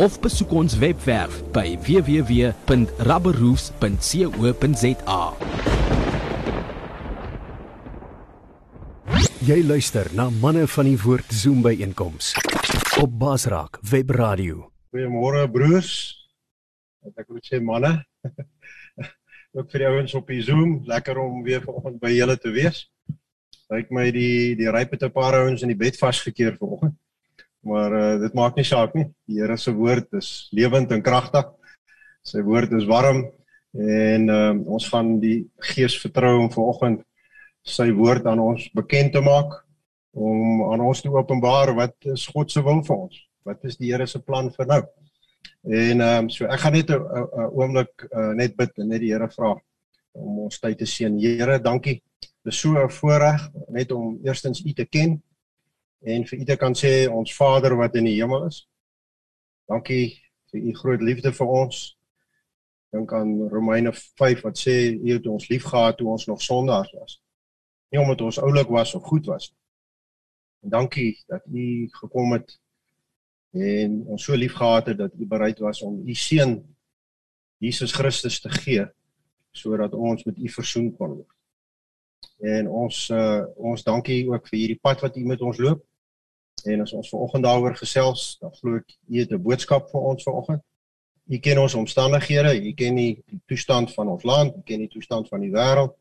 of besoek ons webwerf by www.rubberroofs.co.za. Jy luister na manne van die woord Zoom by einkoms op Basraak Web Radio. Goeiemôre broers. Wat ek moet sê manne. Ook vir die ouens op die Zoom, lekker om weer vanoggend by julle te wees. Lyk my die die ryp het 'n paar ouens in die bed vasgekeer vanoggend. Maar uh, dit maak nie saak nie. Die Here se woord is lewend en kragtig. Sy woord is warm en uh, ons gaan die Gees vertrou om vanoggend sy woord aan ons bekend te maak om aan ons te openbaar wat is God se wil vir ons. Wat is die Here se plan vir nou? En ehm um, so ek gaan net 'n oomblik uh, net bid en net die Here vra om ons tyd te seën. Here, dankie. Dit is so 'n voorreg net om eerstens U te ken en vir u te kan sê ons Vader wat in die hemel is. Dankie vir u groot liefde vir ons. Dink aan Romeine 5 wat sê u het ons liefgehad toe ons nog sondaars was. Nie omdat ons oulik was of goed was nie. En dankie dat u gekom het en ons so liefgehad het dat u bereid was om u seun Jesus Christus te gee sodat ons met u versoen kon word. En ons uh, ons dankie ook vir hierdie pad wat u met ons loop. En as ons vanoggend daaroor gesels, dan glo ek u het 'n boodskap vir ons vanoggend. U ken ons omstandighede, u ken die, die toestand van ons land, u ken die toestand van die wêreld.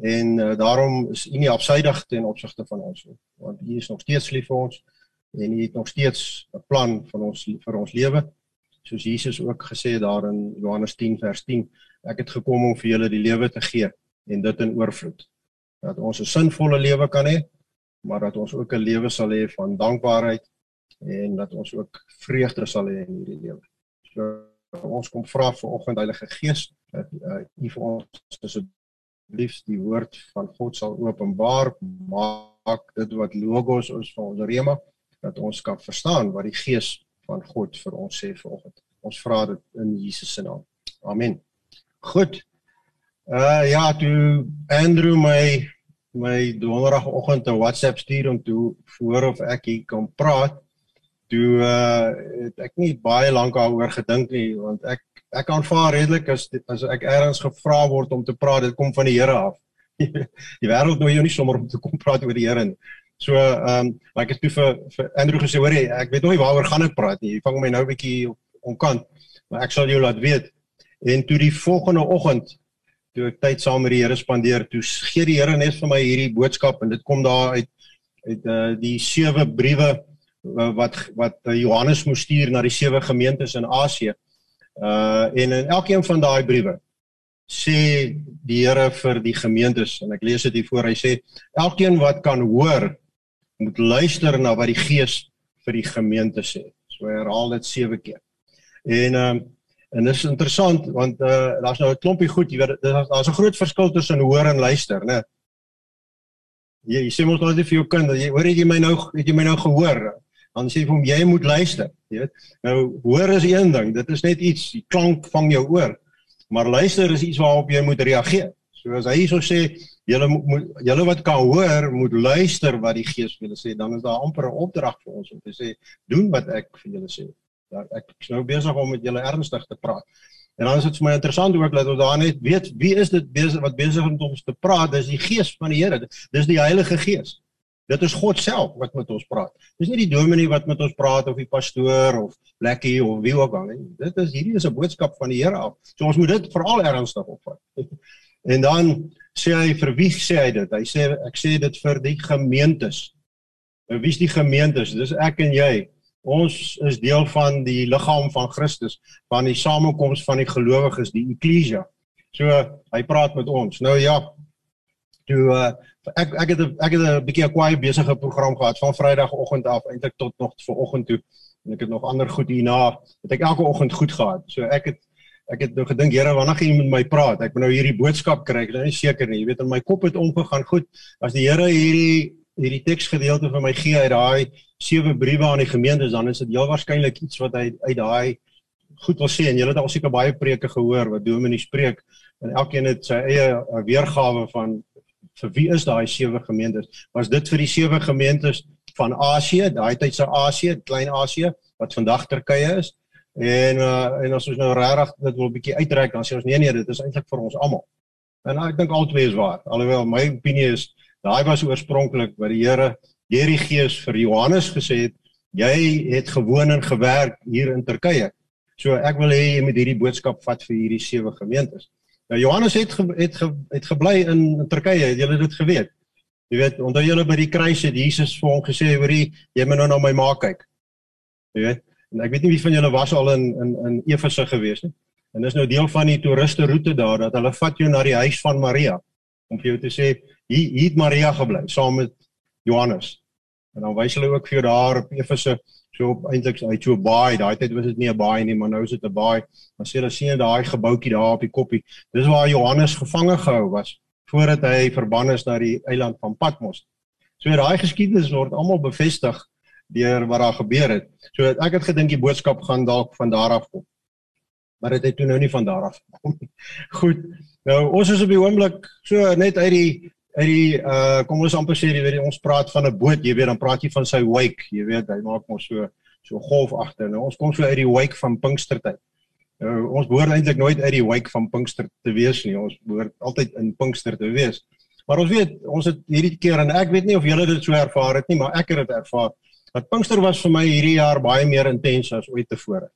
En uh, daarom is u nie afsydig ten opsigte van ons nie, want u is nog steeds lief vir ons en u het nog steeds 'n plan van ons vir ons lewe. Soos Jesus ook gesê het daar in Johannes 10 vers 10, ek het gekom om vir julle die lewe te gee en dit in oorvloed. Dat ons 'n sinvolle lewe kan hê maar dat ons ook 'n lewe sal hê van dankbaarheid en dat ons ook vreugde sal hê in hierdie lewe. So ons kom vra vir oggend Heilige Gees dat uh, U vir ons asseblief die woord van God sal openbaar, maak dit wat logos is vir ons rema dat ons kan verstaan wat die Gees van God vir ons sê vanoggend. Ons vra dit in Jesus se naam. Amen. Goed. Uh ja, toe Andrew my my donderdagoggend 'n WhatsApp stuur om toe voor of ek hier kan praat. Toe uh het ek nie baie lank daaroor gedink nie want ek ek aanvaar redelik as as ek eers gevra word om te praat, dit kom van die Here af. die wêreld nooi jou nie sommer om te kom praat oor die Here nie. So ehm um, like ek het toe vir, vir Andrew gesê, hoor jy, ek weet nog nie waaroor gaan ek praat nie. Jy vang my nou 'n bietjie onkant. Maar ek sal jou laat weet. En toe die volgende oggend toe ek tyd saam met die Here spandeer, toe gee die Here net vir my hierdie boodskap en dit kom daar uit uit uh die sewe briewe uh, wat wat uh, Johannes moes stuur na die sewe gemeentes in Asië. Uh en in elkeen van daai briewe sê die Here vir die gemeentes en ek lees dit hier voor hy sê elkeen wat kan hoor moet luister na wat die Gees vir die gemeente sê. So herhaal dit sewe keer. En ehm uh, En dis interessant want uh daar's nou 'n klompie goed, jy weet daar's 'n groot verskil tussen hoor en luister, né? Jy, jy sê mos nou net vir jou kind, jy hoor jy my nou het jy my nou gehoor? Dan sê jy vir hom jy moet luister, jy weet. Nou hoor is een ding, dit is net iets, die klank vang jou oor. Maar luister is iets waarop jy moet reageer. So as hy hierso sê julle moet julle wat kan hoor, moet luister wat die Gees vir julle sê, dan is daar amper 'n opdrag vir ons om te sê doen wat ek vir julle sê. Ja, ek is nou besig om met julle ernstig te praat. En dan is dit vir my interessant ook dat ons daar net weet wie is dit besig wat besig is om ons te praat? Dis die Gees van die Here. Dis die Heilige Gees. Dit is God self wat met ons praat. Dis nie die dominee wat met ons praat of die pastoor of lekkie of wie ook al nie. Dit is hierdie is 'n boodskap van die Here af. So ons moet dit veral ernstig opvat. En dan sê hy vir wie sê hy dit? Hy sê ek sê dit vir die gemeentes. Nou wie's die gemeentes? Dis ek en jy. Ons is deel van die liggaam van Christus, van die samekoms van die gelowiges, die eklesia. So hy praat met ons. Nou ja. Toe uh, ek ek het ek het 'n bietjie 'n kwaai besige program gehad van Vrydagoggend af eintlik tot nog vanoggend toe en ek het nog ander goed hierna het ek elke oggend goed gehad. So ek het ek het nou gedink Here, wanneer gaan jy met my praat? Ek moet nou hierdie boodskap kry. Ek is nou nie seker nie. Jy weet in my kop het omgegaan. Goed, as die Here hierdie hierdie teksgedeelte vir my gee uit daai sewe briewe aan die gemeentes, dan is dit heel waarskynlik iets wat hy uit daai goed wil sê en julle het al seker baie preke gehoor wat Dominee spreek en elkeen het sy eie uh, weergawe van vir wie is daai sewe gemeentes? Was dit vir die sewe gemeentes van Asië, daai tyd se Asië, klein Asië wat vandag Turkye is? En uh, en as ons nou regtig dit wil 'n bietjie uitreik dan sê ons nee nee, dit is eintlik vir ons almal. En ek dink albei is waar. Alhoewel my opinie is daai was oorspronklik wat die Here deur die Gees vir Johannes gesê het, jy het gewoon en gewerk hier in Turkye. So ek wil hê jy moet hierdie boodskap vat vir hierdie sewe gemeentes. Nou Johannes het ge, het ge, het gebly in, in Turkye, het julle dit geweet? Jy weet, onthou julle by die kruis het Jesus vir hom gesê, "Hoorie, jy moet nou na my ma kyk." Jy weet? En ek weet nie wie van julle was al in in in Efese gewees nie. En dis nou deel van die toeriste roete daar dat hulle vat jou na die huis van Maria om vir jou te sê, "Hier hier het Maria gebly saam met Johannes." En dan wys hulle ook vir jou daar op Efese so op eintlik uit so baie daai tyd was dit nie 'n baie nie maar nou is dit 'n baie maar sê hulle sien daai gebouetjie daar op die koppie? Dis waar Johannes gevange gehou was voordat hy verbann is na die eiland van Patmos. So daai geskiedenis word almal bevestig deur wat daar gebeur het. So ek het gedink die boodskap gaan dalk van daar af kom. Maar dit het toe nou nie van daar af gekom goed. Nou ons is op die oomblik so net uit die uit die uh kom ons amper sê jy weet ons praat van 'n boot, jy weet dan praat jy van sy wake, jy weet hy maak mos so so golf agter. Nou ons kom so uit die wake van Pinkstertyd. Nou ons behoort eintlik nooit uit die wake van Pinkster te wees nie. Ons behoort altyd in Pinkster te wees. Maar ons weet, ons het hierdie keer en ek weet nie of julle dit so ervaar het nie, maar ek het dit ervaar. Dat Pinkster was vir my hierdie jaar baie meer intens as ooit tevore.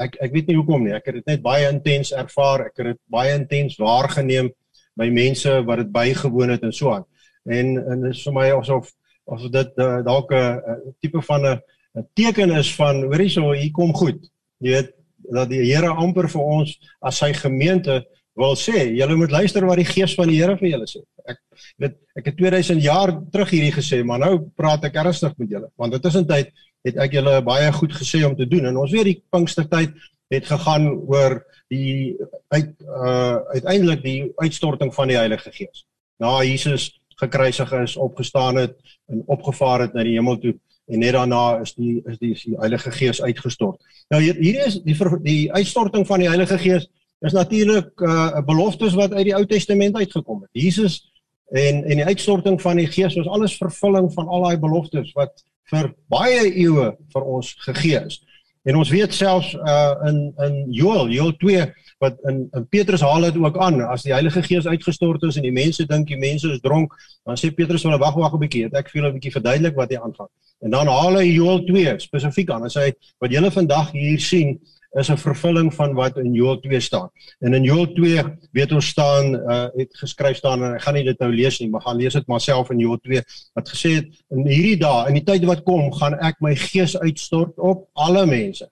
Ek ek weet nie hoekom nie. Ek het dit net baie intens ervaar. Ek het dit baie intens waargeneem by mense wat dit bygewoon het en so aan. En en dit is vir my asof of dit uh, dalk 'n tipe van 'n 'n teken is van hoorie so hier kom goed. Jy weet dat die Here amper vir ons as sy gemeente wil sê, julle moet luister wat die gees van die Here vir julle sê. Ek weet ek het 2000 jaar terug hierdie gesê, maar nou praat ek ernstig met julle want intussen tyd het ek julle baie goed gesê om te doen en ons weet die Pinkstertyd het gegaan oor die uit uh uiteindelik die uitstorting van die Heilige Gees. Na Jesus gekruisig is, opgestaan het en opgevaar het na die hemel toe en net daarna is die is die, die Heilige Gees uitgestort. Nou hier, hier is die die uitstorting van die Heilige Gees is natuurlik 'n uh, beloftes wat uit die Ou Testament uitgekom het. Jesus en en die uitstorting van die Gees was alles vervulling van al daai beloftes wat vir baie eeue vir ons gegee is. En ons weet selfs uh in in Joel, Joel 2 wat in, in Petrus haal dit ook aan as die Heilige Gees uitgestort is en die mense dink die mense is dronk, dan sê Petrus hulle wag wag 'n bietjie, ek vir hulle 'n bietjie verduidelik wat hier aangaan. En dan haal hy Joel 2 spesifiek aan en sê wat julle vandag hier sien is 'n vervulling van wat in Joel 2 staan. En in Joel 2 weet ons staan uh het geskryf staan en ek gaan nie dit nou lees nie, maar gaan lees dit maar self in Joel 2 wat gesê het in hierdie dae, in die tyd wat kom, gaan ek my gees uitstort op alle mense.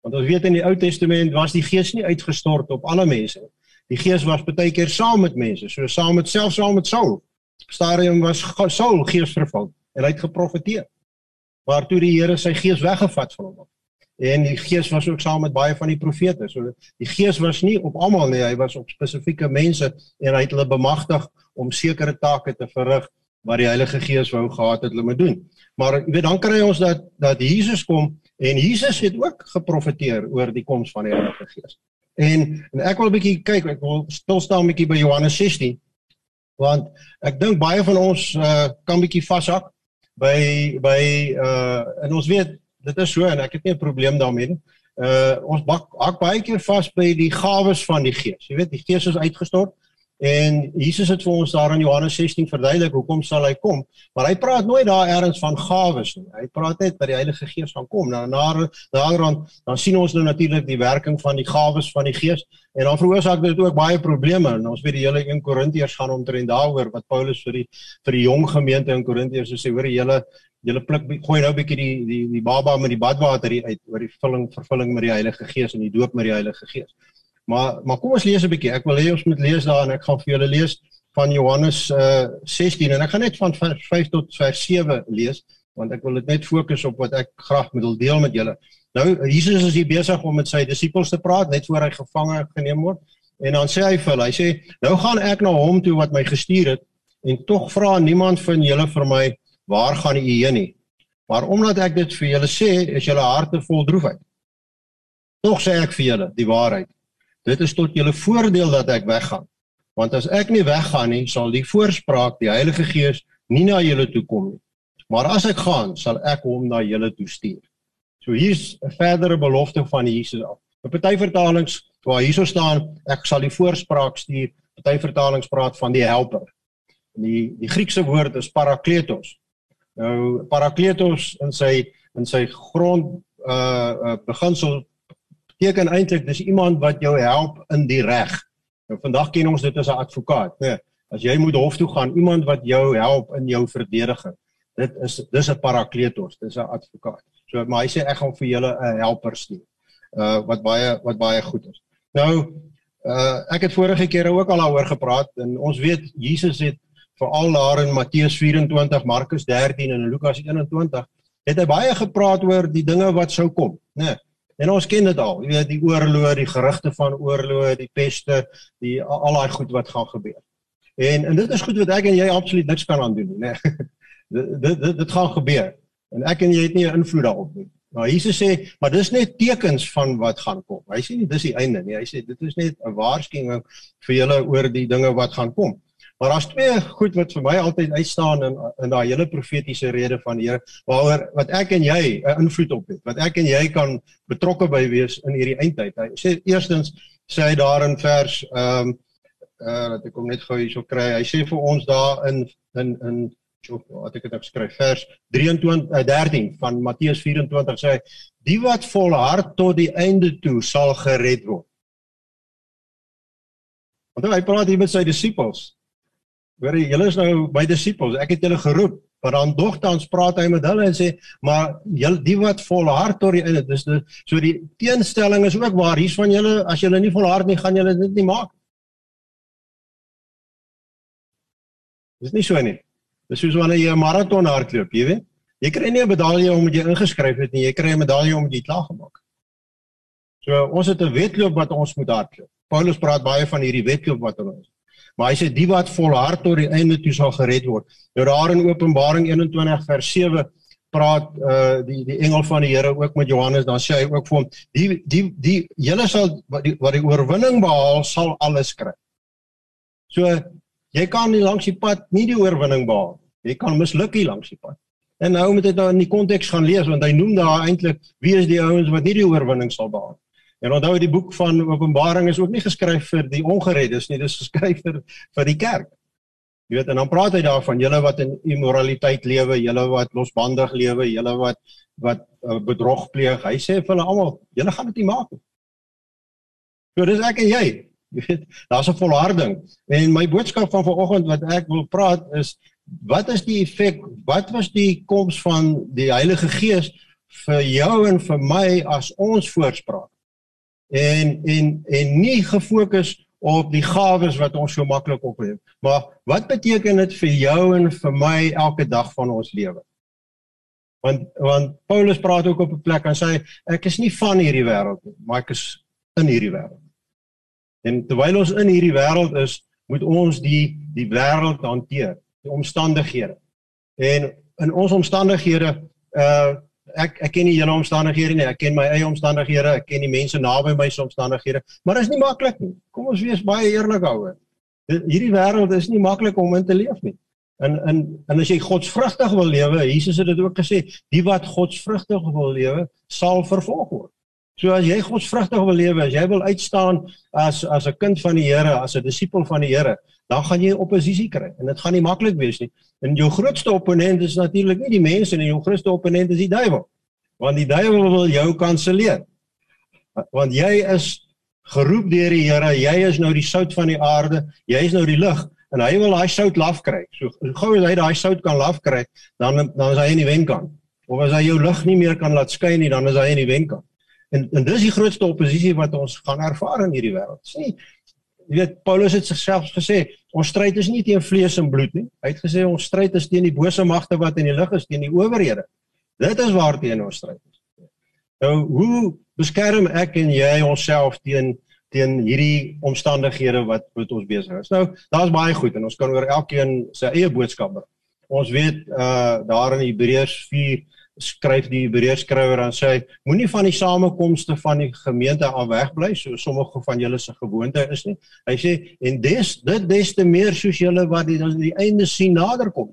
Want ons weet in die Ou Testament was die gees nie uitgestort op alle mense nie. Die gees was baie keer saam met mense, so saam met self saam met Saul. Stadium was Saul gees vervul en hy het geprofeteer. Maar toe die Here sy gees weggevat van hom en die gees was ook saam met baie van die profete. So die gees was nie op almal nie, hy was op spesifieke mense en hy het hulle bemagtig om sekere take te verrig wat die Heilige Gees wou gehad het hulle moet doen. Maar jy weet dan kry ons dat dat Jesus kom en Jesus het ook geprofeteer oor die koms van die Heilige Gees. En en ek wil 'n bietjie kyk, ek wil stil staan 'n bietjie by Johannes 16 want ek dink baie van ons uh, kan bietjie vashak by by uh en ons weet dit is so en ek het nie 'n probleem daarmee nie. Uh ons bak hak baie keer vas by die gawes van die Gees. Jy weet, die Gees is uitgestort en Jesus het vir ons daar in Johannes 16 verduidelik hoekom sal hy kom, maar hy praat nooit daar eers van gawes nie. Hy praat net dat die Heilige Gees gaan kom. Nou na daaraan dan sien ons nou natuurlik die werking van die gawes van die Gees en dan veroorsaak dit ook baie probleme. En ons weet die hele in Korintiërs gaan omtrent daaroor wat Paulus vir die vir die jong gemeente in Korintiërs sê, hoor julle julle pluk gooi nou 'n bietjie die die die baba met die badwater uit oor die vulling vervulling met die Heilige Gees en die doop met die Heilige Gees. Maar maar kom ons lees 'n bietjie. Ek wil hê ons moet lees daar en ek gaan vir julle lees van Johannes uh 16 en ek gaan net van vers 5 tot vers 7 lees want ek wil dit net fokus op wat ek graag wil deel met julle. Nou Jesus is hier besig om met sy disippels te praat net voor hy gevange geneem word en dan sê hy vir hulle, hy sê nou gaan ek na hom toe wat my gestuur het en tog vra niemand van julle vir my waar gaan u heen nie. Maar omdat ek dit vir julle sê, is julle harte vol droefheid. Tog sê ek vir julle die waarheid. Dit is tot julle voordeel dat ek weggaan. Want as ek nie weggaan nie, sal die voorspraak, die Heilige Gees, nie na julle toe kom nie. Maar as ek gaan, sal ek hom na julle toe stuur. So hier's 'n verdere belofte van Jesus af. In party vertalings waar hierso staan, ek sal die voorspraak stuur. Party vertalings praat van die helper. Die die Griekse woord is parakletos. Nou parakletos in sy in sy grond uh, uh beginsel beteken eintlik dis iemand wat jou help in die reg. Nou vandag ken ons dit as 'n advokaat, né? Nee, as jy moet hof toe gaan, iemand wat jou help in jou verdediging. Dit is dis 'n parakletos, dis 'n advokaat. So maar hy sê ek gaan vir julle 'n helper stuur. Uh wat baie wat baie goed is. Nou uh ek het vorige kere ook al daaroor gepraat en ons weet Jesus het veral daar in Matteus 24, Markus 13 en Lukas 21 het hy baie gepraat oor die dinge wat sou kom, né? Nee, en ons ken dit al, jy weet die oorlog, die gerugte van oorlog, die peste, die al daai goed wat gaan gebeur. En en dit is goed wat ek en jy absoluut niks kan aan doen nie, né? Nee. dit dit dit gaan gebeur. En ek en jy het nie 'n invloed daarop nie. Maar Jesus sê, maar dis net tekens van wat gaan kom. Hy sê nie dis die einde nie. Hy sê dit is net 'n waarskuwing vir julle oor die dinge wat gaan kom. Maar daar's twee goed wat vir my altyd uitstaan in in daai hele profetiese rede van die Here waaroor wat ek en jy 'n invloed op het. Wat ek en jy kan betrokke by wees in hierdie eindtyd. Hy sê eerstens sê hy daar in vers ehm um, uh dat ek hom net gou hierso kry. Hy sê vir ons daar in in in so wat ek dit op skryf vers 23 uh, 13 van Matteus 24 sê hy die wat volhard tot die einde toe sal gered word. Want hy praat hier met sy disippels Jy, julle is nou my disippels. Ek het julle geroep, maar dan dogtans praat hy met hulle en sê, maar julle die wat volhard tot die einde, dis so die teenstelling is ook waar. Hier's van julle, as julle nie volhard nie, gaan julle dit nie maak. Dis nie so nie. Dis soos wanneer jy 'n maraton hardloop, jy weet. Jy kry nie 'n medalje omdat jy ingeskryf het nie, jy kry 'n medalje omdat jy klaar gemaak het. So ons het 'n wedloop wat ons moet hardloop. Paulus praat baie van hierdie wedloop wat ons Maar hy sê die wat volhard tot die einde toe sal gered word. Nou daar in Openbaring 21 vers 7 praat uh die die engel van die Here ook met Johannes dan sê hy ook vir hom die die die julle sal wat die, wat die oorwinning behaal sal alles kry. So jy kan nie langs die pad nie die oorwinning behaal. Jy kan misluk hier langs die pad. En nou moet jy nou in die konteks gaan lees want hy noem daar eintlik wie is die ouens wat nie die oorwinning sal behaal nie. En onthou die boek van Openbaring is ook nie geskryf vir die ongereddes nie, dis geskryf vir vir die kerk. Jy weet, en dan praat hy daarvan julle wat in immoraliteit lewe, julle wat losbandig lewe, julle wat wat uh, bedrog pleeg. Hy sê vir hulle almal, julle gaan dit nie maak nie. So dis ek en jy. Jy weet, daar's 'n volharding. En my boodskap van vanoggend wat ek wil praat is wat is die effek? Wat was die koms van die Heilige Gees vir jou en vir my as ons voorspraak? En en en nie gefokus op die gawes wat ons so maklik opneem. Maar wat beteken dit vir jou en vir my elke dag van ons lewe? Want want Paulus praat ook op 'n plek en sê ek is nie van hierdie wêreld nie, maar ek is in hierdie wêreld. En terwyl ons in hierdie wêreld is, moet ons die die wêreld hanteer, die omstandighede. En in ons omstandighede uh ek ek ken nie julle omstandighede nie, ek ken my eie omstandighede, ek ken die mense naby my se omstandighede, maar dit is nie maklik nie. Kom ons wees baie eerlik daaroor. Hierdie wêreld is nie maklik om in te leef nie. En en en as jy godsvrugtig wil lewe, Jesus het dit ook gesê, die wat godsvrugtig wil lewe, sal vervolg word. So as jy godsvrugtig wil lewe, as jy wil uitstaan as as 'n kind van die Here, as 'n disipel van die Here, dan gaan jy oppositie kry en dit gaan nie maklik wees nie. En jou grootste opponent is natuurlik nie die mense nie, jou grootste opponent is die duiwel. Want die duiwel wil jou kanselleer. Want jy is geroep deur die Here, jy is nou die sout van die aarde, jy is nou die lig en hy wil daai sout laf kry. So gou as hy daai sout kan laf kry, dan dan is hy in die wenkant. Of as hy jou lig nie meer kan laat skyn nie, dan is hy in die wenkant. En en dis die grootste oppositie wat ons gaan ervaar in hierdie wêreld. Dis nie jy weet Paulus het sigself gesê, ons stryd is nie teen vlees en bloed nie. Hy het gesê ons stryd is teen die bose magte wat in die lig is, teen die owerhede. Dit is waarteen ons stryd is. Nou, hoe beskerm ek en jy onsself teen teen hierdie omstandighede wat met ons besig is. Nou, daar's baie goed en ons kan oor elkeen sy eie boodskap bring. Ons weet uh daar in Hebreërs 4 skryf die Hebreërs skrywer dan sê hy moenie van die samekomste van die gemeente af wegbly so sommige van julle se gewoonte is nie. Hy sê en des dit des te meer soos julle wat die, die einde sien naderkom.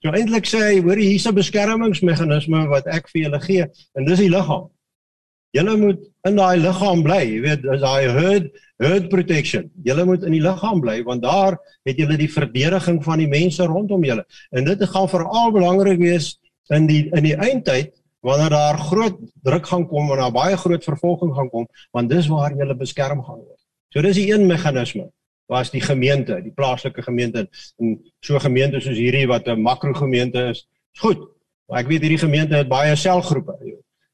So eintlik sê hy hoor hier's 'n beskermingsmeganisme wat ek vir julle gee en dis die liggaam. Julle moet in daai liggaam bly, jy weet, as daai herd herd protection. Julle moet in die liggaam bly want daar het julle die verdediging van die mense rondom julle. En dit gaan veral belangrik wees in die in die eindtyd wanneer daar groot druk gaan kom en daar baie groot vervolging gaan kom, want dis waar julle beskerm gaan word. So dis die een meganisme was die gemeente, die plaaslike gemeente en so gemeente soos hierdie wat 'n makrogemeente is. Is goed. Maar ek weet hierdie gemeente het baie selgroepe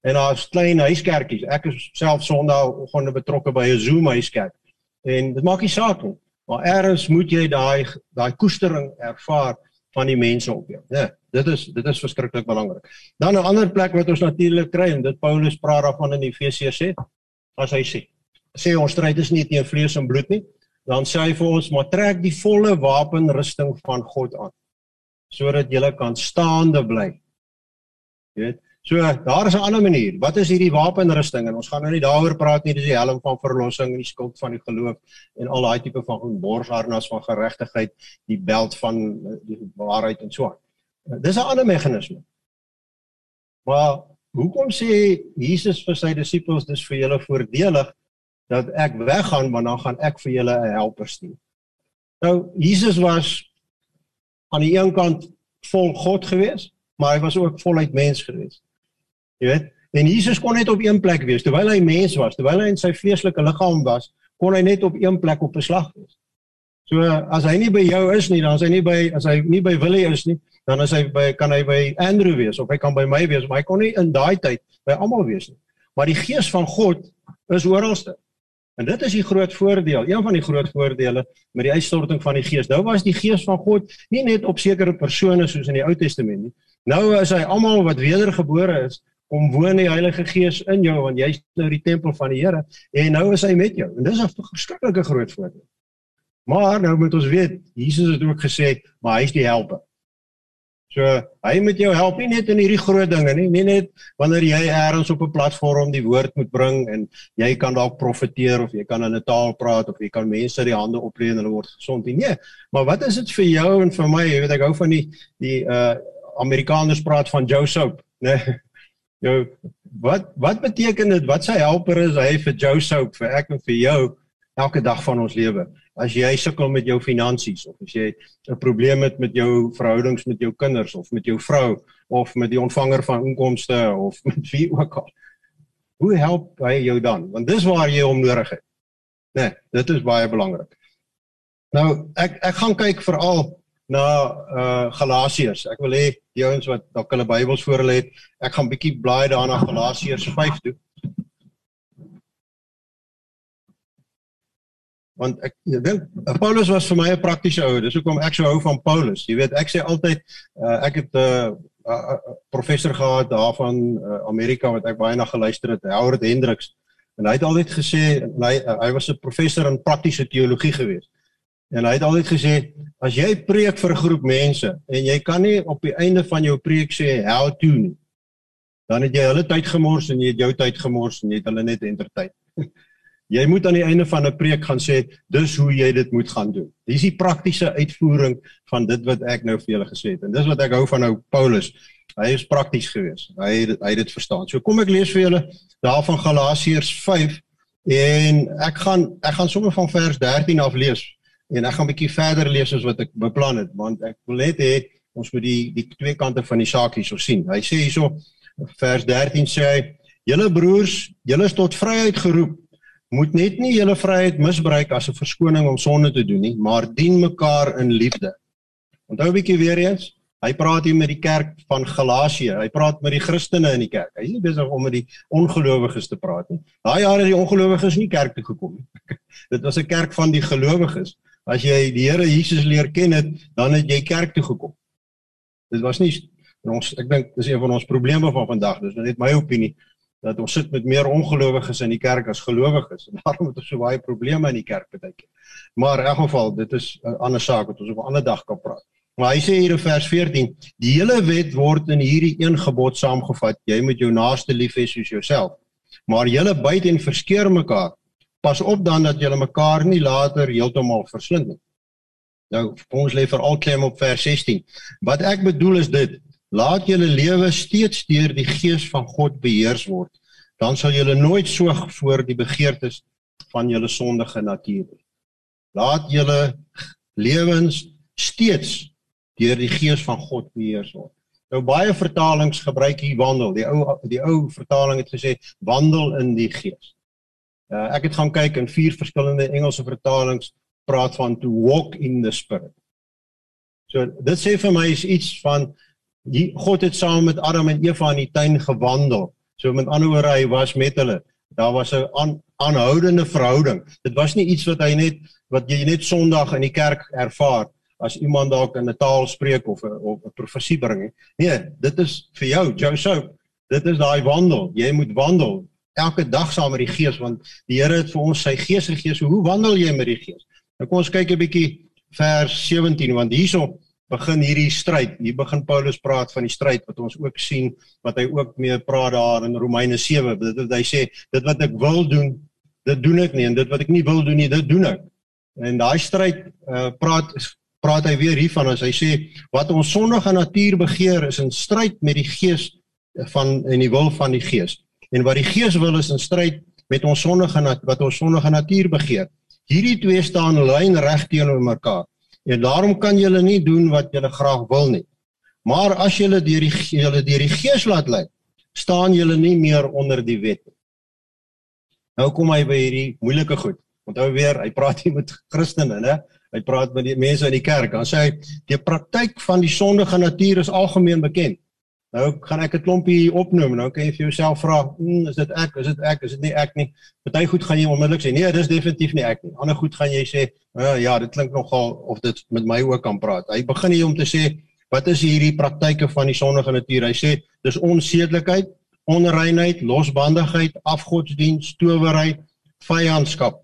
en daar's klein huiskerkies. Ek is self Sondagoggende betrokke by 'n Zoom huiskerk. En dit maak nie saak nie. Maar eers moet jy daai daai koestering ervaar van die mense op jou. Ja, dit is dit is verskriklik belangrik. Dan 'n ander plek wat ons natuurlik kry en dit Paulus praat daarvan in Efesiërs sê, as hy sê, sê ons stryd is nie teen vlees en bloed nie, dan sê hy vir ons maar trek die volle wapenrusting van God aan sodat jy kan staande bly. Jy weet, So daar is 'n ander manier. Wat is hierdie wapenrusting? En ons gaan nou nie daaroor praat nie. Dis die helm van verlossing en die skild van die geloof en al daai tipe van borsharnas van geregtigheid, die beld van eh, die waarheid en so aan. Dis 'n ander meganisme. Maar hoekom sê Jesus vir sy disippels dis vir julle voordelig dat ek weggaan want dan gaan ek vir julle 'n helper stuur. Nou Jesus was aan die een kant vol God gewees, maar hy was ook voluit mens gewees. Jy weet, en Jesus kon net op een plek wees terwyl hy mens was, terwyl hy in sy vleeslike liggaam was, kon hy net op een plek op beslag wees. So as hy nie by jou is nie, dan is hy nie by as hy nie by Willie is nie, dan is hy by kan hy by Andrew wees of hy kan by my wees, maar hy kon nie in daai tyd by almal wees nie. Maar die gees van God is oralste. En dit is die groot voordeel, een van die groot voordele met die uitstorting van die Gees. Nou was die Gees van God nie net op sekere persone soos in die Ou Testament nie. Nou is hy almal wat wedergebore is, kom woon die Heilige Gees in jou want jy's nou die tempel van die Here en nou is hy met jou. En dis 'n verskriklike groot voordeel. Maar nou moet ons weet, Jesus het ook gesê, maar hy's die helper. So hy moet jou help nie net in hierdie groot dinge nie, nie net wanneer jy eers op 'n platform die woord moet bring en jy kan dalk profeteer of jy kan in 'n taal praat of jy kan mense die hande oplê en hulle word gesond nie. Nee, maar wat is dit vir jou en vir my? Jy weet ek hou van die die uh Amerikaners praat van Joe Soap, né? Nee? jou wat wat beteken dit wat sy helper is hy vir jou sou vir ek en vir jou elke dag van ons lewe? As jy sukkel met jou finansies of as jy 'n probleem het met jou verhoudings met jou kinders of met jou vrou of met die ontvanger van inkomste of met wie ook al hoe help hy jou dan? Want dis waar jy hom nodig het. Nee dit is baie belangrik nou ek ek gaan kyk veral na uh Galasiërs. Ek wil hê die ouens wat dalk hulle Bybels voor hulle het, ek gaan bietjie blaai daarna Galasiërs 5 toe. Want ek dink Paulus was vir my 'n praktiese ou. Dis hoekom ek so hou van Paulus. Jy weet, ek sê altyd uh ek het 'n uh, uh, professor gehad daar van uh, Amerika wat ek baie na geluister het, Howard Hendricks. En hy het altyd gesê hy uh, hy was 'n professor in praktiese teologie geweest. En hy het altyd gesê as jy preek vir 'n groep mense en jy kan nie op die einde van jou preek sê how to nie. Dan het jy hulle tyd gemors en jy het jou tyd gemors en jy het hulle net entertain. jy moet aan die einde van 'n preek gaan sê dis hoe jy dit moet gaan doen. Dis die praktiese uitvoering van dit wat ek nou vir julle gesê het. En dis wat ek hou van nou Paulus. Hy is prakties geweest. Hy hy het dit verstaan. So kom ek lees vir julle daarvan Galasiërs 5 en ek gaan ek gaan sommer van vers 13 af lees en ek gaan 'n bietjie verder lees as wat ek beplan het want ek wil net hê ons moet die die twee kante van die saak hierso sien. Hy sê hierso vers 13 sê hy: "Julle broers, julle is tot vryheid geroep. Moet net nie julle vryheid misbruik as 'n verskoning om sonde te doen nie, maar dien mekaar in liefde." Onthou 'n bietjie weer eens, Hy praat hier met die kerk van Galasië. Hy praat met die Christene in die kerk. Hy is nie besig om met die ongelowiges te praat nie. Daai jare het die ongelowiges nie kerk toe gekom nie. Dit was 'n kerk van die gelowiges. As jy die Here Jesus leer ken het, dan het jy kerk toe gekom. Dit was nie ons ek dink dis een van ons probleme van vandag. Dis net my opinie dat ons sit met meer ongelowiges in die kerk as gelowiges en daarom het ons so baie probleme in die kerk baie keer. Maar in elk geval, dit is 'n ander saak wat ons op 'n ander dag kan praat. Maar hy sê hier in vers 14, die hele wet word in hierdie een gebod saamgevat: jy moet jou naaste lief hê soos jouself. Maar julle byt en verskeur mekaar. Pas op dan dat julle mekaar nie later heeltemal verslind nie. Nou ons lê veral klem op vers 16. Wat ek bedoel is dit: laat julle lewe steeds deur die gees van God beheers word. Dan sal julle nooit soeg voor die begeertes van julle sondige natuur nie. Laat julle lewens steeds deur die gees van God beheer word. Nou baie vertalings gebruik hier wandel. Die ou die ou vertaling het gesê wandel in die gees. Uh, ek het gaan kyk in vier verskillende Engelse vertalings praat van to walk in the spirit. So dit sê vir my is iets van die God het saam met Adam en Eva in die tuin gewandel. So met ander woorde hy was met hulle. Daar was 'n aan, aanhoudende verhouding. Dit was nie iets wat hy net wat jy net Sondag in die kerk ervaar as iemand dalk in 'n taal spreek of 'n of 'n profesie bring nie. Nee, dit is vir jou, Joseph. Dit is daai wandel. Jy moet wandel elke dag saam met die Gees want die Here het vir ons sy Gees gegee. So hoe wandel jy met die Gees? Nou kom ons kyk 'n bietjie vers 17 want hierso begin hierdie stryd. Hier begin Paulus praat van die stryd wat ons ook sien wat hy ook mee praat daar in Romeine 7. Dit wat hy sê, dit wat ek wil doen, dit doen ek nie en dit wat ek nie wil doen nie, dit doen ek. En daai stryd uh, praat praat hy weer hiervan as hy sê wat ons sondige natuur begeer is in stryd met die gees van en die wil van die gees. En wat die gees wil is in stryd met ons sondige wat ons sondige natuur begeer. Hierdie twee staan lyn reg teenoor mekaar. En daarom kan julle nie doen wat julle graag wil nie. Maar as julle deur die julle deur die gees laat lei, staan julle nie meer onder die wet nie. Nou kom hy by hierdie moeilike goed. Onthou weer, hy praat hier met Christene, né? Hy praat met die mense in die kerk. Dan sê hy die praktyk van die sondige natuur is algemeen bekend. Nou gaan ek 'n klompie opnoem nou kan jy vir jouself vra, hm, is dit ek? Is dit ek? Is dit nie ek nie? Party goed gaan jy onmiddellik sê, nee, dis definitief nie ek nie. Ander goed gaan jy sê, uh, ja, dit klink nogal of dit met my ook kan praat. Hy begin hier om te sê, wat is hierdie praktyke van die sondige natuur? Hy sê dis onsedelikheid, onreinheid, losbandigheid, afgodsdienst, towery, vyandskap,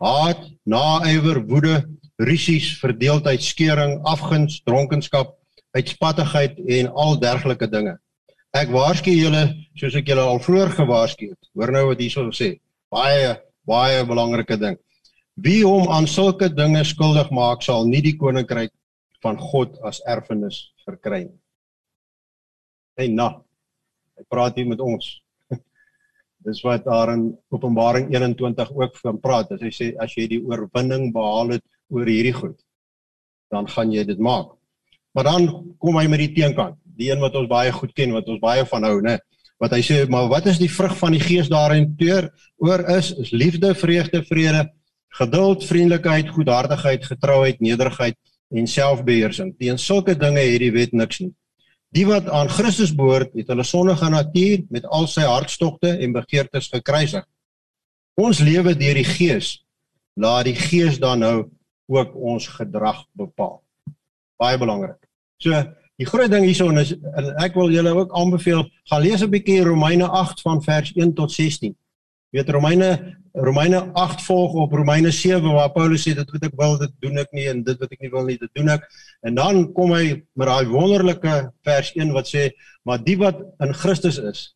haat, naaiwer, woede, rusies, verdeeldheid, skeuring, afguns, dronkenskap, uitspattigheid en al dergelike dinge. Ek waarsku julle soos ek julle al vroeër gewaarsku het. Hoor nou wat hierso sê. Baie baie belangrike ding. Wie hom aan sulke dinge skuldig maak, sal nie die koninkryk van God as erfenis verkry nie. Hey nou. Hy praat hier met ons. Dis wat daar in Openbaring 21 ook van praat. As hy sê as jy die oorwinning behaal het oor hierdie goed, dan gaan jy dit maak. Maar dan kom hy met die teenkant, die een wat ons baie goed ken, wat ons baie van hou, né? Wat hy sê, maar wat is die vrug van die Gees daarin teer oor is is liefde, vreugde, vrede, geduld, vriendelikheid, goedhartigheid, getrouheid, nederigheid en selfbeheersing. Teen sulke dinge het die wet niks nie. Die wat aan Christus behoort, het hulle sondige natuur met al sy hartstogte en begeertes gekruisig. Ons lewe deur die Gees. Laat die Gees dan nou ook ons gedrag bepaal. Baie belangrik. So, die groot ding hierson is en ek wil julle ook aanbeveel, gaan lees 'n bietjie Romeine 8 van vers 1 tot 16. Jy weet Romeine Romeine 8 volg op Romeine 7 waar Paulus sê dit wat ek wil, dit doen ek nie en dit wat ek nie wil nie, dit doen ek. En dan kom hy met daai wonderlike vers 1 wat sê, maar die wat in Christus is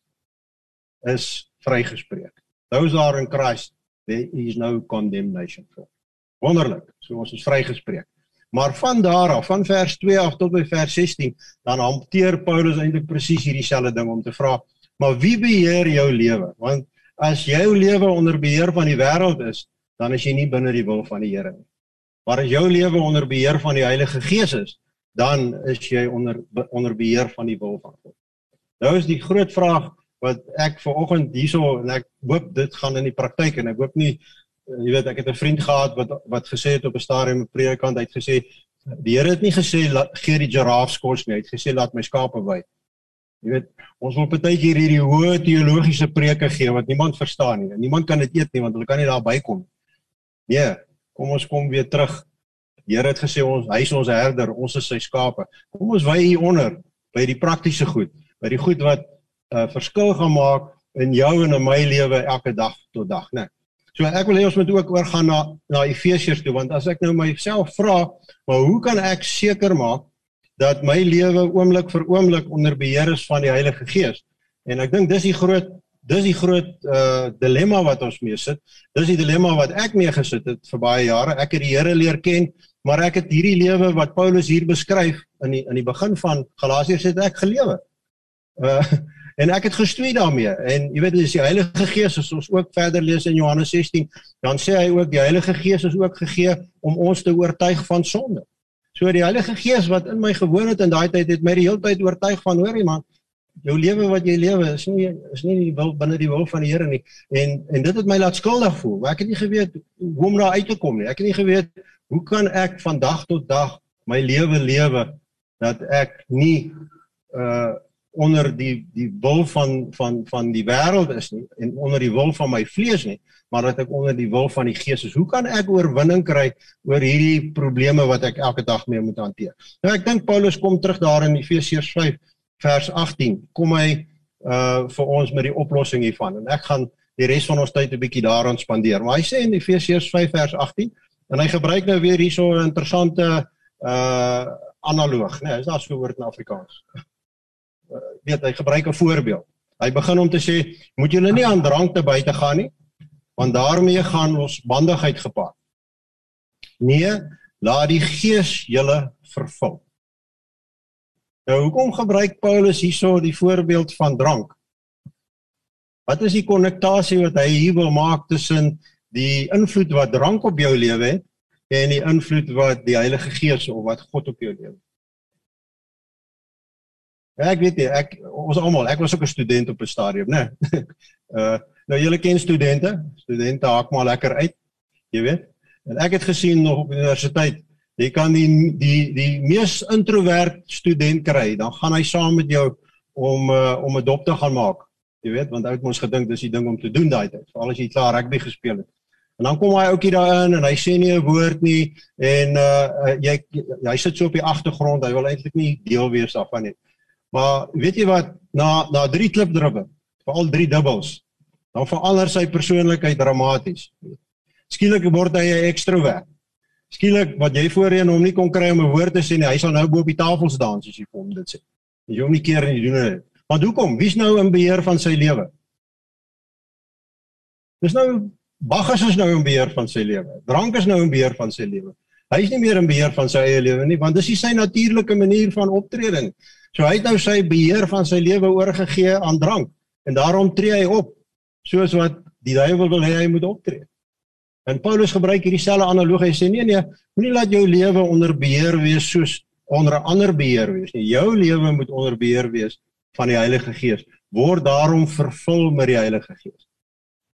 is vrygespreek. Those are in Christ, there is no condemnation for. Wonderlik. So ons is vrygespreek. Maar van daar af, van vers 2 af tot by vers 16, dan hanteer Paulus eintlik presies hierdie selfde ding om te vra, maar wie beheer jou lewe? Want as jou lewe onder beheer van die wêreld is, dan is jy nie binne die wil van die Here nie. Maar as jou lewe onder beheer van die Heilige Gees is, dan is jy onder onder beheer van die wil van God. Nou is die groot vraag wat ek vanoggend hierso en ek hoop dit gaan in die praktyk en ek hoop nie jy weet ek het 'n vriend gehad wat wat gesê het op 'n stadium op predikant hy het gesê Die Here het nie gesê laat gee die giraffes kos nie, hy het gesê laat my skape wy. Jy weet, ons wil partykeer hierdie hoë teologiese preke gee wat niemand verstaan nie. Niemand kan dit eet nie want hulle kan nie daarby kom nie. Nee, kom ons kom weer terug. Die Here het gesê ons hy is ons herder, ons is sy skape. Kom ons wy hier onder by die praktiese goed, by die goed wat 'n uh, verskil gaan maak in jou en in my lewe elke dag tot dag, né? Nee. So ek wil hê ons moet ook oorgaan na na Efesiërs toe want as ek nou myself vra, maar hoe kan ek seker maak dat my lewe oomblik vir oomblik onder beheer is van die Heilige Gees? En ek dink dis die groot dis die groot uh dilemma wat ons mee sit. Dis die dilemma wat ek mee gesit het vir baie jare. Ek het die Here leer ken, maar ek het hierdie lewe wat Paulus hier beskryf in die in die begin van Galasiërs het ek gelewe. Uh En ek het gestoei daarmee. En jy weet dis die Heilige Gees as ons ook verder lees in Johannes 16, dan sê hy ook die Heilige Gees is ook gegee om ons te oortuig van sonde. So die Heilige Gees wat in my gewoon het in daai tyd het my die hele tyd oortuig van hoorie man, jou lewe wat jy lewe is nie is nie die wil binne die wil van die Here nie. En en dit het my laat skuldig voel. Maar ek het nie geweet hoe om daar uit te kom nie. Ek het nie geweet hoe kan ek van dag tot dag my lewe lewe dat ek nie uh onder die die wil van van van die wêreld is nie en onder die wil van my vlees nie, maar dat ek onder die wil van die Gees is. Hoe kan ek oorwinning kry oor hierdie probleme wat ek elke dag mee moet hanteer? Nou ek dink Paulus kom terug daar in Efesiërs 5 vers 18. Kom hy uh vir ons met die oplossing hiervan en ek gaan die res van ons tyd 'n bietjie daaraan spandeer. Maar hy sê in Efesiërs 5 vers 18 en hy gebruik nou weer hierso 'n interessante uh analoog, né? Nee, is daar so 'n woord in Afrikaans? Weet hy gebruik 'n voorbeeld. Hy begin om te sê, moet julle nie aan drank te buite gaan nie, want daarmee gaan ons bandigheid gepaard. Nee, laat die Gees julle vervul. Nou hoekom gebruik Paulus hierso die voorbeeld van drank? Wat is die konnektasie wat hy hier wil maak tussen die invloed wat drank op jou lewe het en die invloed wat die Heilige Gees of wat God op jou lewe het? Ja, ek weet nie, ek ons almal, ek was ook 'n student op 'n stadium, né? Nee. uh nou julle ken studente, studente haak maar lekker uit, jy weet. En ek het gesien nog op universiteit, jy kan die die die mees introvert student kry, dan gaan hy saam met jou om uh om 'n dop te gaan maak. Jy weet, want hy het mos gedink dis die ding om te doen daai tyd, veral as jy klaar rugby gespeel het. En dan kom hy ouetjie daarin en hy sê nie 'n woord nie en uh jy hy sit so op die agtergrond, hy wil eintlik nie deel wees daarvan nie. Maar weet jy wat, na na drie klipdribbe, veral drie dubbels, dan verander sy persoonlikheid dramaties. Skielik word hy 'n ekstrovert. Skielik wat jy voorheen hom nie kon kry om 'n woord te sê nie, hy sal nou bo op die tafels dans as jy vir hom dit sê. Jy hom nie keer nie doen dit. Maar hoekom? Wie's nou in beheer van sy lewe? Dis nou Bagas is nou in beheer van sy lewe. Drank is nou in beheer van sy lewe. Hy is nie meer in beheer van sy eie lewe nie, want dis nie sy natuurlike manier van optrede nie. So hy het nou sy beheer van sy lewe oorgegee aan drank en daarom tree hy op soos wat die duiwel wil hê hy moet optree. En Paulus gebruik hierdie selfde analogie. Hy sê nee nee, moenie laat jou lewe onder beheer wees soos onder 'n ander beheer wees nie. Jou lewe moet onder beheer wees van die Heilige Gees. Word daarom vervul met die Heilige Gees.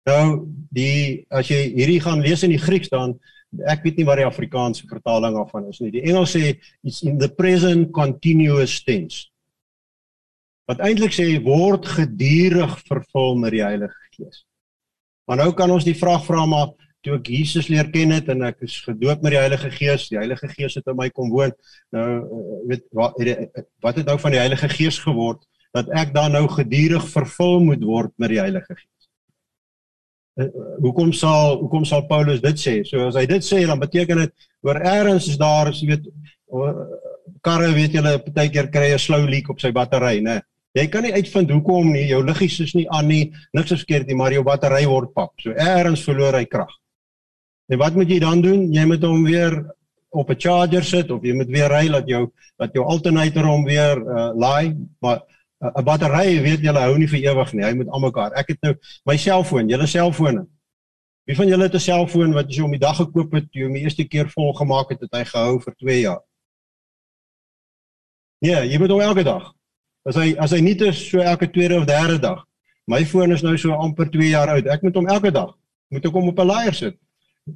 Nou die as jy hierdie gaan lees in die Grieks dan ek weet nie wat die Afrikaanse vertaling daarvan is nie. Die Engels sê it's in the present continuous tense. Wat eintlik sê word gedurig vervul met die Heilige Gees. Maar nou kan ons die vraag vra maar toe ek Jesus leer ken het en ek is gedoop met die Heilige Gees, die Heilige Gees het in my kom woon. Nou weet wat wat het nou van die Heilige Gees geword dat ek dan nou gedurig vervul moet word met die Heilige Gees? Uh, hoekom sal hoekom sal Paulus dit sê? So as hy dit sê dan beteken dit oor eers is daar as jy weet karre weet julle partykeer kry 'n slow leak op sy battery, né? Jy kan nie uitvind hoekom nie, jou liggies is nie aan nie, niks is verkeerd nie, maar jou battery word pap. So eers verloor hy krag. En wat moet jy dan doen? Jy moet hom weer op 'n charger sit of jy moet weer ry dat jou dat jou alternator hom weer uh, laai, maar 'n battery weet julle hou nie vir ewig nie. Hy moet almekaar. Ek het nou my selfoon, julle selfone. Wie van julle het 'n selfoon wat jy om die dag gekoop het, jy hom die eerste keer vol gemaak het, het hy gehou vir 2 jaar? Ja, jy moet hom elke dag. As hy as hy nie te so elke tweede of derde dag. My foon is nou so amper 2 jaar oud. Ek moet hom elke dag moet ek hom op 'n laaier sit.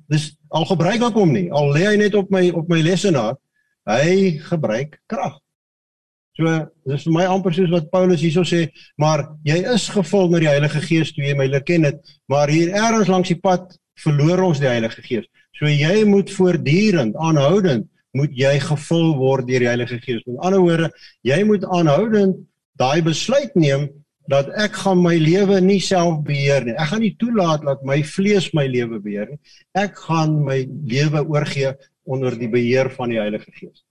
Dis al gebruik ek hom nie. Al lê hy net op my op my lesenaar, Hy gebruik krag. So dis vir my amper soos wat Paulus hierso sê, maar jy is gevul met die Heilige Gees toe jy my leer ken het, maar hier ergens langs die pad verloor ons die Heilige Gees. So jy moet voortdurend aanhoudend moet jy gevul word deur die Heilige Gees. Met ander woorde, jy moet aanhoudend daai besluit neem dat ek gaan my lewe nie self beheer nie. Ek gaan nie toelaat dat my vlees my lewe beheer nie. Ek gaan my lewe oorgee onder die beheer van die Heilige Gees.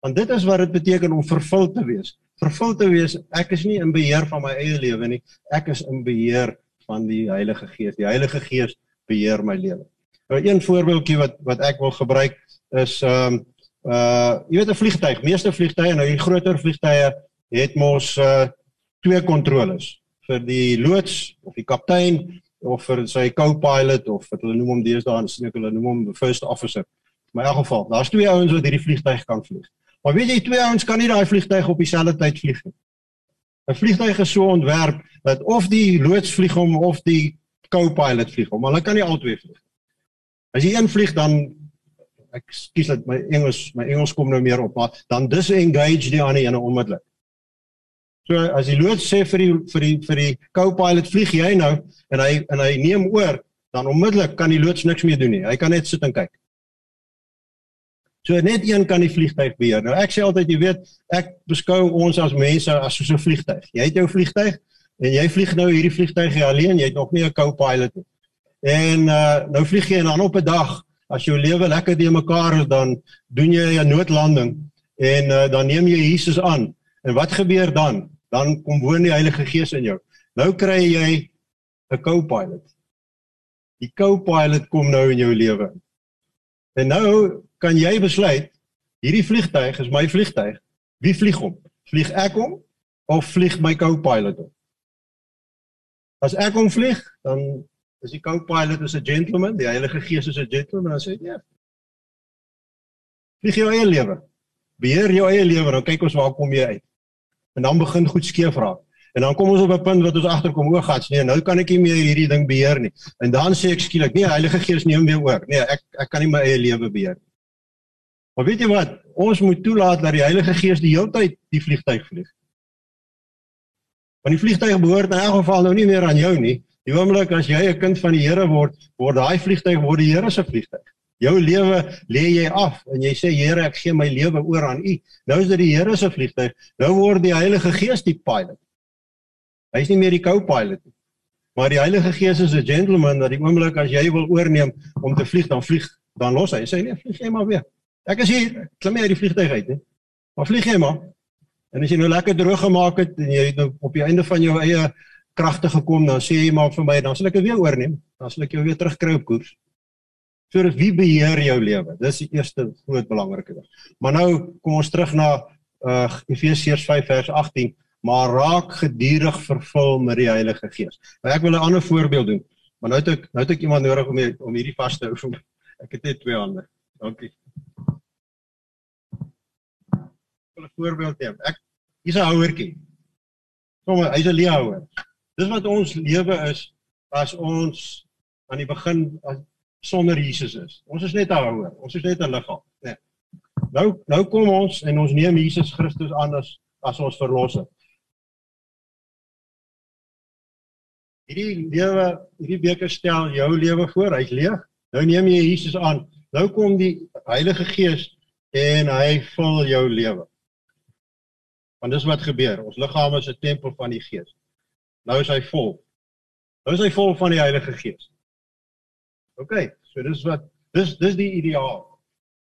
Want dit is wat dit beteken om vervul te wees. Vervul te wees, ek is nie in beheer van my eie lewe nie. Ek is in beheer van die Heilige Gees. Die Heilige Gees beheer my lewe. Nou een voorbeeldjie wat wat ek wil gebruik is ehm um, uh jy weet 'n vliegtyg, meeste vliegtye nou die groter vliegtye het mos uh twee kontroles vir die loods of die kaptein of vir sy co-pilot of wat hulle noem hom deesdae sien ek hulle noem hom first officer. In my geval, daar's twee ouens wat hierdie vliegtyg kan vlieg. Maar weet jy twee ouens kan nie daai vliegtyg op dieselfde tyd vlieg nie. 'n Vliegtyg is so ontwerp dat of die loods vlieg hom of die co-pilot vlieg hom, maar hulle kan nie albei vlieg. As jy een vlieg dan ek skuis dat my Engels my Engels kom nou meer op, maar dan disengage die ander ene onmiddellik. So as die loods sê vir die vir die vir die co-pilot vlieg jy nou en hy en hy neem oor, dan onmiddellik kan die loods niks meer doen nie. Hy kan net sit en kyk. So net een kan die vliegtyg beheer. Nou ek sê altyd jy weet, ek beskou ons as mense as so 'n vliegtyg. Jy het jou vliegtyg en jy vlieg nou hierdie vliegtyg alleen, jy het nog nie 'n co-pilot nie. En uh nou vlieg jy en dan op 'n dag as jou lewe lekker te mekaar is dan doen jy 'n noodlanding en uh, dan neem jy Jesus aan. En wat gebeur dan? Dan kom woon die Heilige Gees in jou. Nou kry jy 'n co-pilot. Die co-pilot kom nou in jou lewe. En nou kan jy besluit hierdie vliegtyg is my vliegtyg. Wie vlieg hom? Vlieg ek hom of vlieg my co-pilot hom? As ek hom vlieg, dan is die co-pilot 'n gentleman, die Heilige Gees is 'n gentleman, dan sê hy, "Ja. Vlieg jou eie lewe. Beheer jou eie lewe, dan kyk ons waar kom jy uit." En dan begin goed skeef raak. En dan kom ons op 'n punt wat ons agterkom, o, gats, nee, nou kan ek nie meer hierdie ding beheer nie. En dan sê ek skielik, "Nee, Heilige Gees neem weer oor." Nee, ek ek kan nie my eie lewe beheer nie. Maar weet jy wat? Ons moet toelaat dat die Heilige Gees die hele tyd die vliegtyg vlieg. Want die vliegtyg behoort in elk geval nou nie meer aan jou nie. Die oomblik as jy 'n kind van die Here word, word daai vliegtyg word die Here se vliegtyg. Jou lewe lê jy af en jy sê Here, ek gee my lewe oor aan U. Nou is dit die Here se vliegtyg. Nou word die Heilige Gees die pilot. Hy's nie meer die co-pilot nie. Maar die Heilige Gees is 'n gentleman dat die oomblik as jy wil oorneem om te vlieg, dan vlieg, dan los hy. Hy sê nee, vlieg jy maar weer. Ek is hier, klim jy uit die vliegtyg uit, hè? Maar vlieg jy maar. En as jy nou lekker droog gemaak het en jy nou op die einde van jou eie kragte gekom dan sê jy maar vir my dan sal ek dit weer oorneem. Dan sal ek jou weer terugkry op koers. So dis wie beheer jou lewe? Dis die eerste groot belangrike ding. Maar nou kom ons terug na uh Efesiërs 5 vers 18 maar raak gedurig vervul met die Heilige Gees. Nou ek wil 'n ander voorbeeld doen. Maar nou het ek nou het ek iemand nodig om hier, om hierdie vas te hou. Ek het net twee hande. Dankie wil 'n voorbeeld neem ek hier's 'n houertjie kom hy's 'n leeuhouer Dis wat ons lewe is as ons aan die begin as, sonder Jesus is. Ons is net 'n houer. Ons is net 'n liggaam, né? Nee. Nou nou kom ons en ons neem Jesus Christus aan as as ons verlosser. Hierdie lewe, hierdie beker stel jou lewe voor, hy's leeg. Nou neem jy Jesus aan. Nou kom die Heilige Gees en hy vul jou lewe. Want dis wat gebeur. Ons liggaam is 'n tempel van die Gees. Nou is hy vol. Nou is hy vol van die Heilige Gees. OK, so dis wat dis dis die ideaal.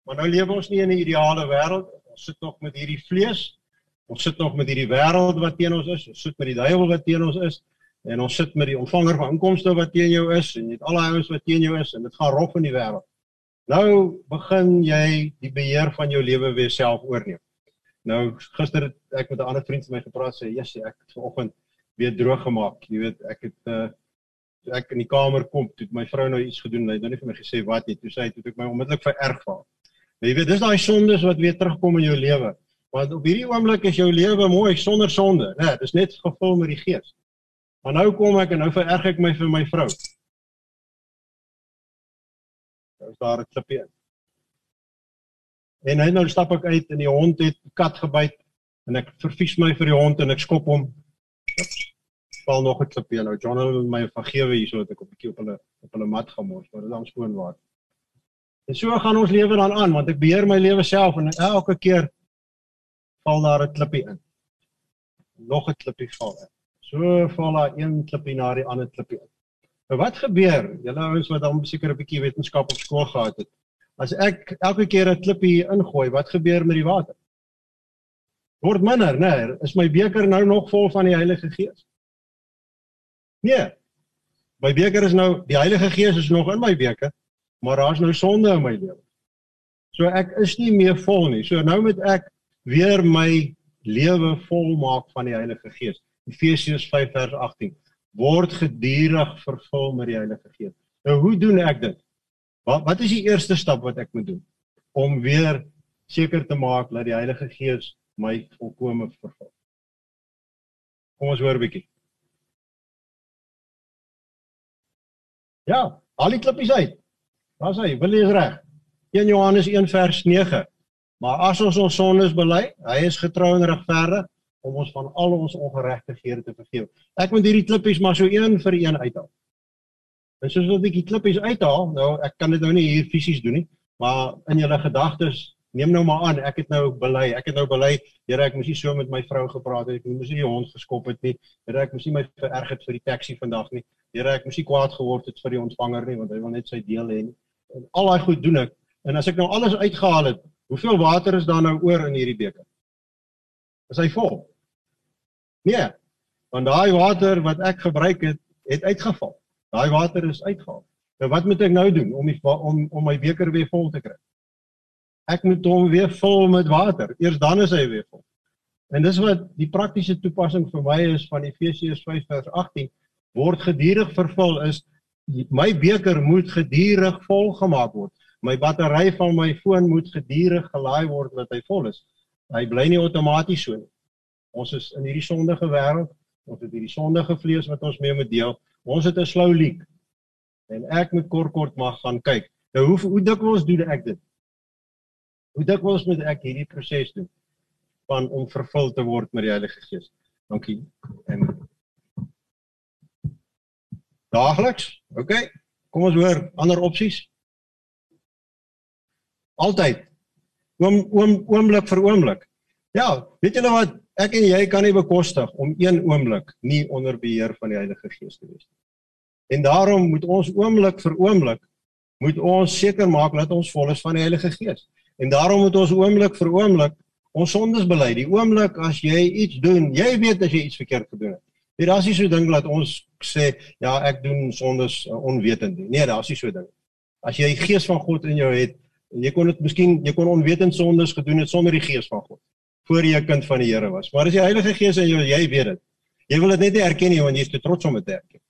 Maar nou lewe ons nie in 'n ideale wêreld. Ons sit nog met hierdie vlees. Ons sit nog met hierdie wêreld wat teen ons is. Ons sit met die duiwel wat teen ons is en ons sit met die ontvanger van inkomste wat teen jou is en net al die ouens wat teen jou is en dit gaan rof in die wêreld. Nou begin jy die beheer van jou lewe weer self oorneem. Nou gister het ek met 'n ander vriend van my gepraat sê, "Jesus, ek het vanoggend weer droog gemaak. Jy weet, ek het uh ek in die kamer kom, toe my vrou nou iets gedoen, hy het nou nie vir my gesê wat nie. Toe sê hy toe ek my onmiddellik vererg val. Maar jy weet, dis daai sondes wat weer terugkom in jou lewe. Want op hierdie oomblik is jou lewe mooi sonder sonde, né? Nee, dis net gevul met die Gees. Maar nou kom ek en nou vererg ek my vir my vrou. Nou is daar 'n klippie. En hy nou stap ek uit en die hond het die kat gebyt en ek vervies my vir die hond en ek skop hom. Val nog 'n klippie nou. John wil my vergewe hierso dat ek op 'n bietjie op hulle op hulle mat gemors, maar dit dan skoon water. En so gaan ons lewe dan aan want ek beheer my lewe self en elke keer val daar 'n klippie in. Nog 'n klippie val in. So val daar een klippie na die ander klippie in. Nou wat gebeur? Julle ouens wat dan seker 'n bietjie wetenskap op skool gehad het. As ek elke keer 'n klippie ingooi, wat gebeur met die water? Word minder, né? Nee, is my beker nou nog vol van die Heilige Gees? Nee. My beker is nou die Heilige Gees is nog in my beker, maar daar's nou sonde in my lewe. So ek is nie meer vol nie. So nou moet ek weer my lewe volmaak van die Heilige Gees. Efesiërs 5 vers 18 word gedurig vervul met die Heilige Gees. Nou hoe doen ek dit? Wat wat is die eerste stap wat ek moet doen om weer seker te maak dat die Heilige Gees my volkome vervul? Kom ons hoor 'n bietjie. Ja, al die klippies uit. Daar's hy, wil jy reg? 1 Johannes 1 vers 9. Maar as ons ons sondes bely, hy is getrou en regverdig om ons van al ons ongeregtighede te vergewe. Ek moet hierdie klippies maar so een vir een uithaal. En soos ek die klippies uithaal, nou ek kan dit nou nie hier fisies doen nie, maar in julle gedagtes neem nou maar aan, ek het nou bely, ek het nou bely, Here, ek moes nie so met my vrou gepraat het, ek moes nie die hond geskop het nie. Here, ek moes nie my vererg het vir die taxi vandag nie. Here, ek moes nie kwaad geword het vir die ontvanger nie, want hy wil net sy deel hê. En al daai goed doen ek. En as ek nou alles uitgehaal het, hoeveel water is daar nou oor in hierdie beker? Is hy vol? Nee. Want daai water wat ek gebruik het, het uitgeval. Daai water is uitgehaal. Nou wat moet ek nou doen om die, om om my beker weer vol te kry? Ek moet hom weer vul met water. Eers dan is hy weer vol. En dis wat die praktiese toepassing vir my is van Efesiërs 5 vers 18 word gedurig vervul is my beker moet gedurig vol gemaak word. My battery van my foon moet gedurig gelaai word dat hy vol is. Hy bly nie outomaties so nie. Ons is in hierdie sondige wêreld, ons het hierdie sondige vlees wat ons mee moet deel. Ons het 'n slou leak. En ek moet kort kort mag gaan kyk. Nou hoe hoe dikwels doen ek dit? Hoe dikwels moet ek hierdie proses doen van om vervul te word met die Heilige Gees? Dankie. En daagliks? OK. Kom ons hoor ander opsies. Altyd. Oom oom oomblik vir oomblik. Ja, weet julle wat? Ek en jy kan nie bekostig om een oomblik nie onder beheer van die Heilige Gees te wees nie. En daarom moet ons oomblik vir oomblik moet ons seker maak dat ons vol is van die Heilige Gees. En daarom moet ons oomblik vir oomblik ons sondes bely. Die oomblik as jy iets doen, jy weet as jy iets verkeerd gedoen het. Dit is nie so ding dat ons sê ja, ek doen sondes uh, onwetend nie. Nee, daar's nie so ding. As jy die Gees van God in jou het, jy kon dit miskien jy kon onwetend sondes gedoen het sonder die Gees van God voor jy 'n kind van die Here was. Maar as die Heilige Gees in jou, jy weet dit. Jy wil dit net nie erken nie want jy's te trots om dit te erken.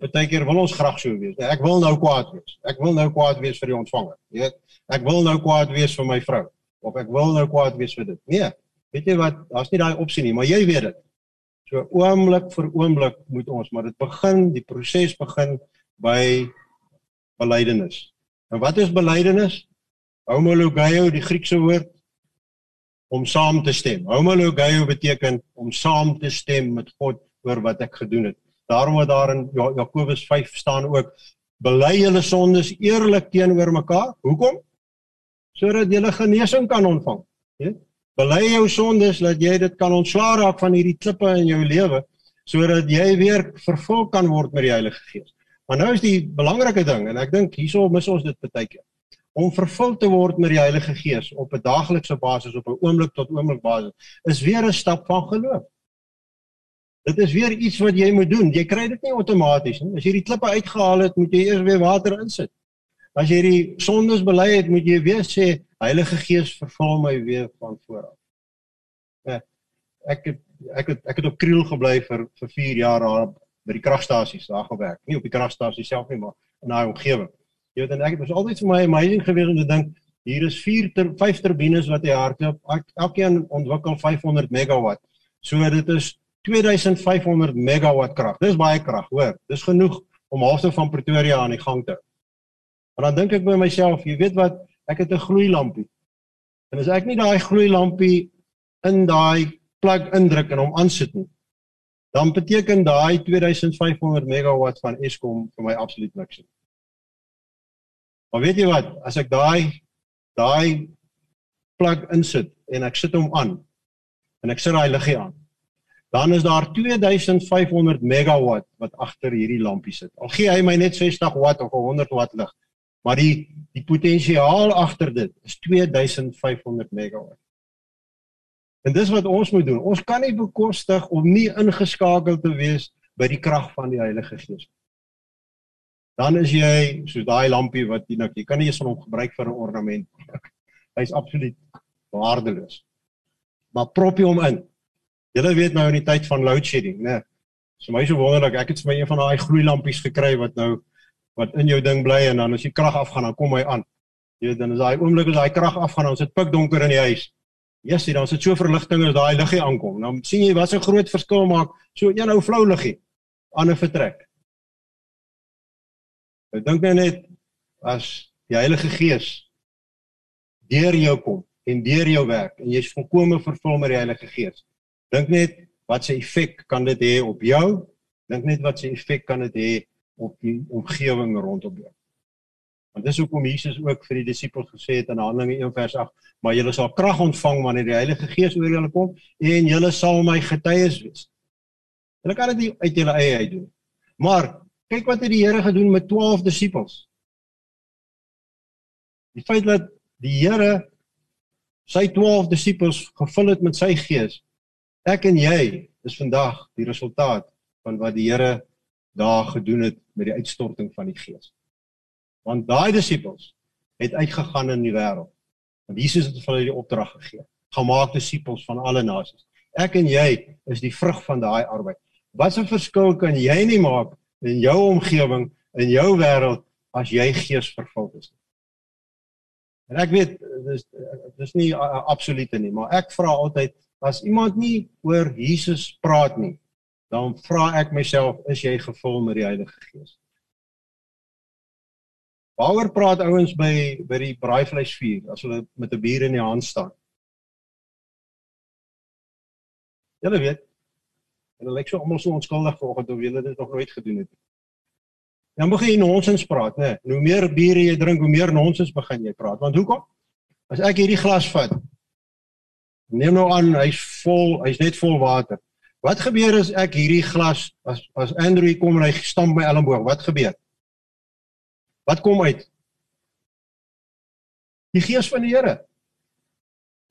Partykeer wil ons graag so wees. Ek wil nou kwaad wees. Ek wil nou kwaad wees vir die ontvanger. Jy weet, ek wil nou kwaad wees vir my vrou of ek wil nou kwaad wees vir dit. Nee. Weet jy wat? Daar's nie daai opsie nie, maar jy weet dit. So oomblik vir oomblik moet ons, maar dit begin, die proses begin by belydenis. En wat is belydenis? Homologeo, die Griekse woord om saam te stem. Homologeo beteken om saam te stem met God oor wat ek gedoen het. Daarom wat daar in Jakobus 5 staan ook bely julle sondes eerlik teenoor mekaar. Hoekom? Sodat jy genesing kan ontvang. Ja? Bely jou sondes dat jy dit kan ontslaa raak van hierdie klippe in jou lewe sodat jy weer vervul kan word met die Heilige Gees. Maar nou is die belangrike ding en ek dink hierso mis ons dit baie keer om vervul te word met die Heilige Gees op 'n daaglikse basis op 'n oomblik tot oomblik basis is weer 'n stap van geloof. Dit is weer iets wat jy moet doen. Jy kry dit nie outomaties nie. As jy die klippe uitgehaal het, moet jy eers weer water insit. As jy die sondes bely het, moet jy weer sê Heilige Gees vervul my weer van voor af. Ja, ek het ek het ek het op Kriel gebly vir vir 4 jaar daar by die kragstasies daar gewerk. Nie op die kragstasie self nie, maar in daai omgewing. Jy weet en ek het was altyd vir my amazing gewees om te dink hier is 4 ter 5 turbines wat hy hardloop. Elkeen ontwikkel 500 megawatt. So dit is 2500 megawatt krag. Dis baie krag, hoor. Dis genoeg om halfte van Pretoria aan die gang te hou. Maar dan dink ek by myself, jy weet wat, ek het 'n gloeilampie. En as ek nie daai gloeilampie in daai plug indruk en hom aansit nie, dan beteken daai 2500 megawatt van Eskom vir my absoluut niks nie. Maar weet jy wat, as ek daai daai plug insit en ek sit hom aan en ek sit daai liggie aan, dan is daar 2500 megawatt wat agter hierdie lampie sit. Al gee hy my net 60 watt of 100 watt lig, maar die die potensiaal agter dit is 2500 megawatt. En dis wat ons moet doen. Ons kan nie bekostig om nie ingeskakel te wees by die krag van die Heilige Gees. Dan is jy soos daai lampie wat jy nou jy kan nie eens van hom gebruik vir 'n ornament. Hy's absoluut waardeloos. Maar prop hom in. Julle weet nou in die tyd van load shedding, né? So my so wonderlik, ek het vir my een van daai gloeilampies gekry wat nou wat in jou ding bly en dan as die krag afgaan dan kom hy aan. Jy weet dan is daai oomblik as daai krag afgaan is dit pikdonker in die huis. Jessie, dan sit so verligting as daai liggie aankom. Dan sien jy wat 'n groot verskil maak so een ou flou liggie aan 'n vertrek. Ek dink nou net as die Heilige Gees deur jou kom en deur jou werk en jy's volkome vervul met die Heilige Gees. Dink net wat se effek kan dit hê op jou? Dink net wat se effek kan dit hê op die omgewing rondom jou? Want dis hoekom Jesus ook vir die disippels gesê het in Handelinge 1 vers 8, maar julle sal krag ontvang wanneer die Heilige Gees oor julle kom en julle sal my getuies wees. Hulle kan dit nie uit julle eie uit doen. Maar kyk wat het die Here gedoen met 12 disippels. Die feit dat die Here sy 12 disippels gevul het met sy gees. Ek en jy is vandag die resultaat van wat die Here daar gedoen het met die uitstorting van die gees. Want daai disippels het uitgegaan in die wêreld. Want Jesus het vir hulle die opdrag gegee: "Gemaak disippels van alle nasies." Ek en jy is die vrug van daai arbeid. Wat 'n verskil kan jy nie maak in jou omgewing, in jou wêreld as jy geesvervuld is? En ek weet dis dis nie absolute nie, maar ek vra altyd as iemand nie oor Jesus praat nie, dan vra ek myself, is jy gevul met die Heilige Gees? Waaroor praat ouens by by die braaivleisvuur as hulle met 'n bier in die hand staan? Julle weet. En hulle lyk so almal so onskuldig vanoggend of hulle dit nog nooit gedoen het. Dan begin jy nonsens praat, né? Nee, hoe meer bier jy drink, hoe meer nonsens begin jy praat. Want hoekom? As ek hierdie glas vat, neem nou aan hy's vol, hy's net vol water. Wat gebeur as ek hierdie glas as as Andrew kom en hy stamp my elmboog? Wat gebeur? Wat kom uit? Die gees van die Here.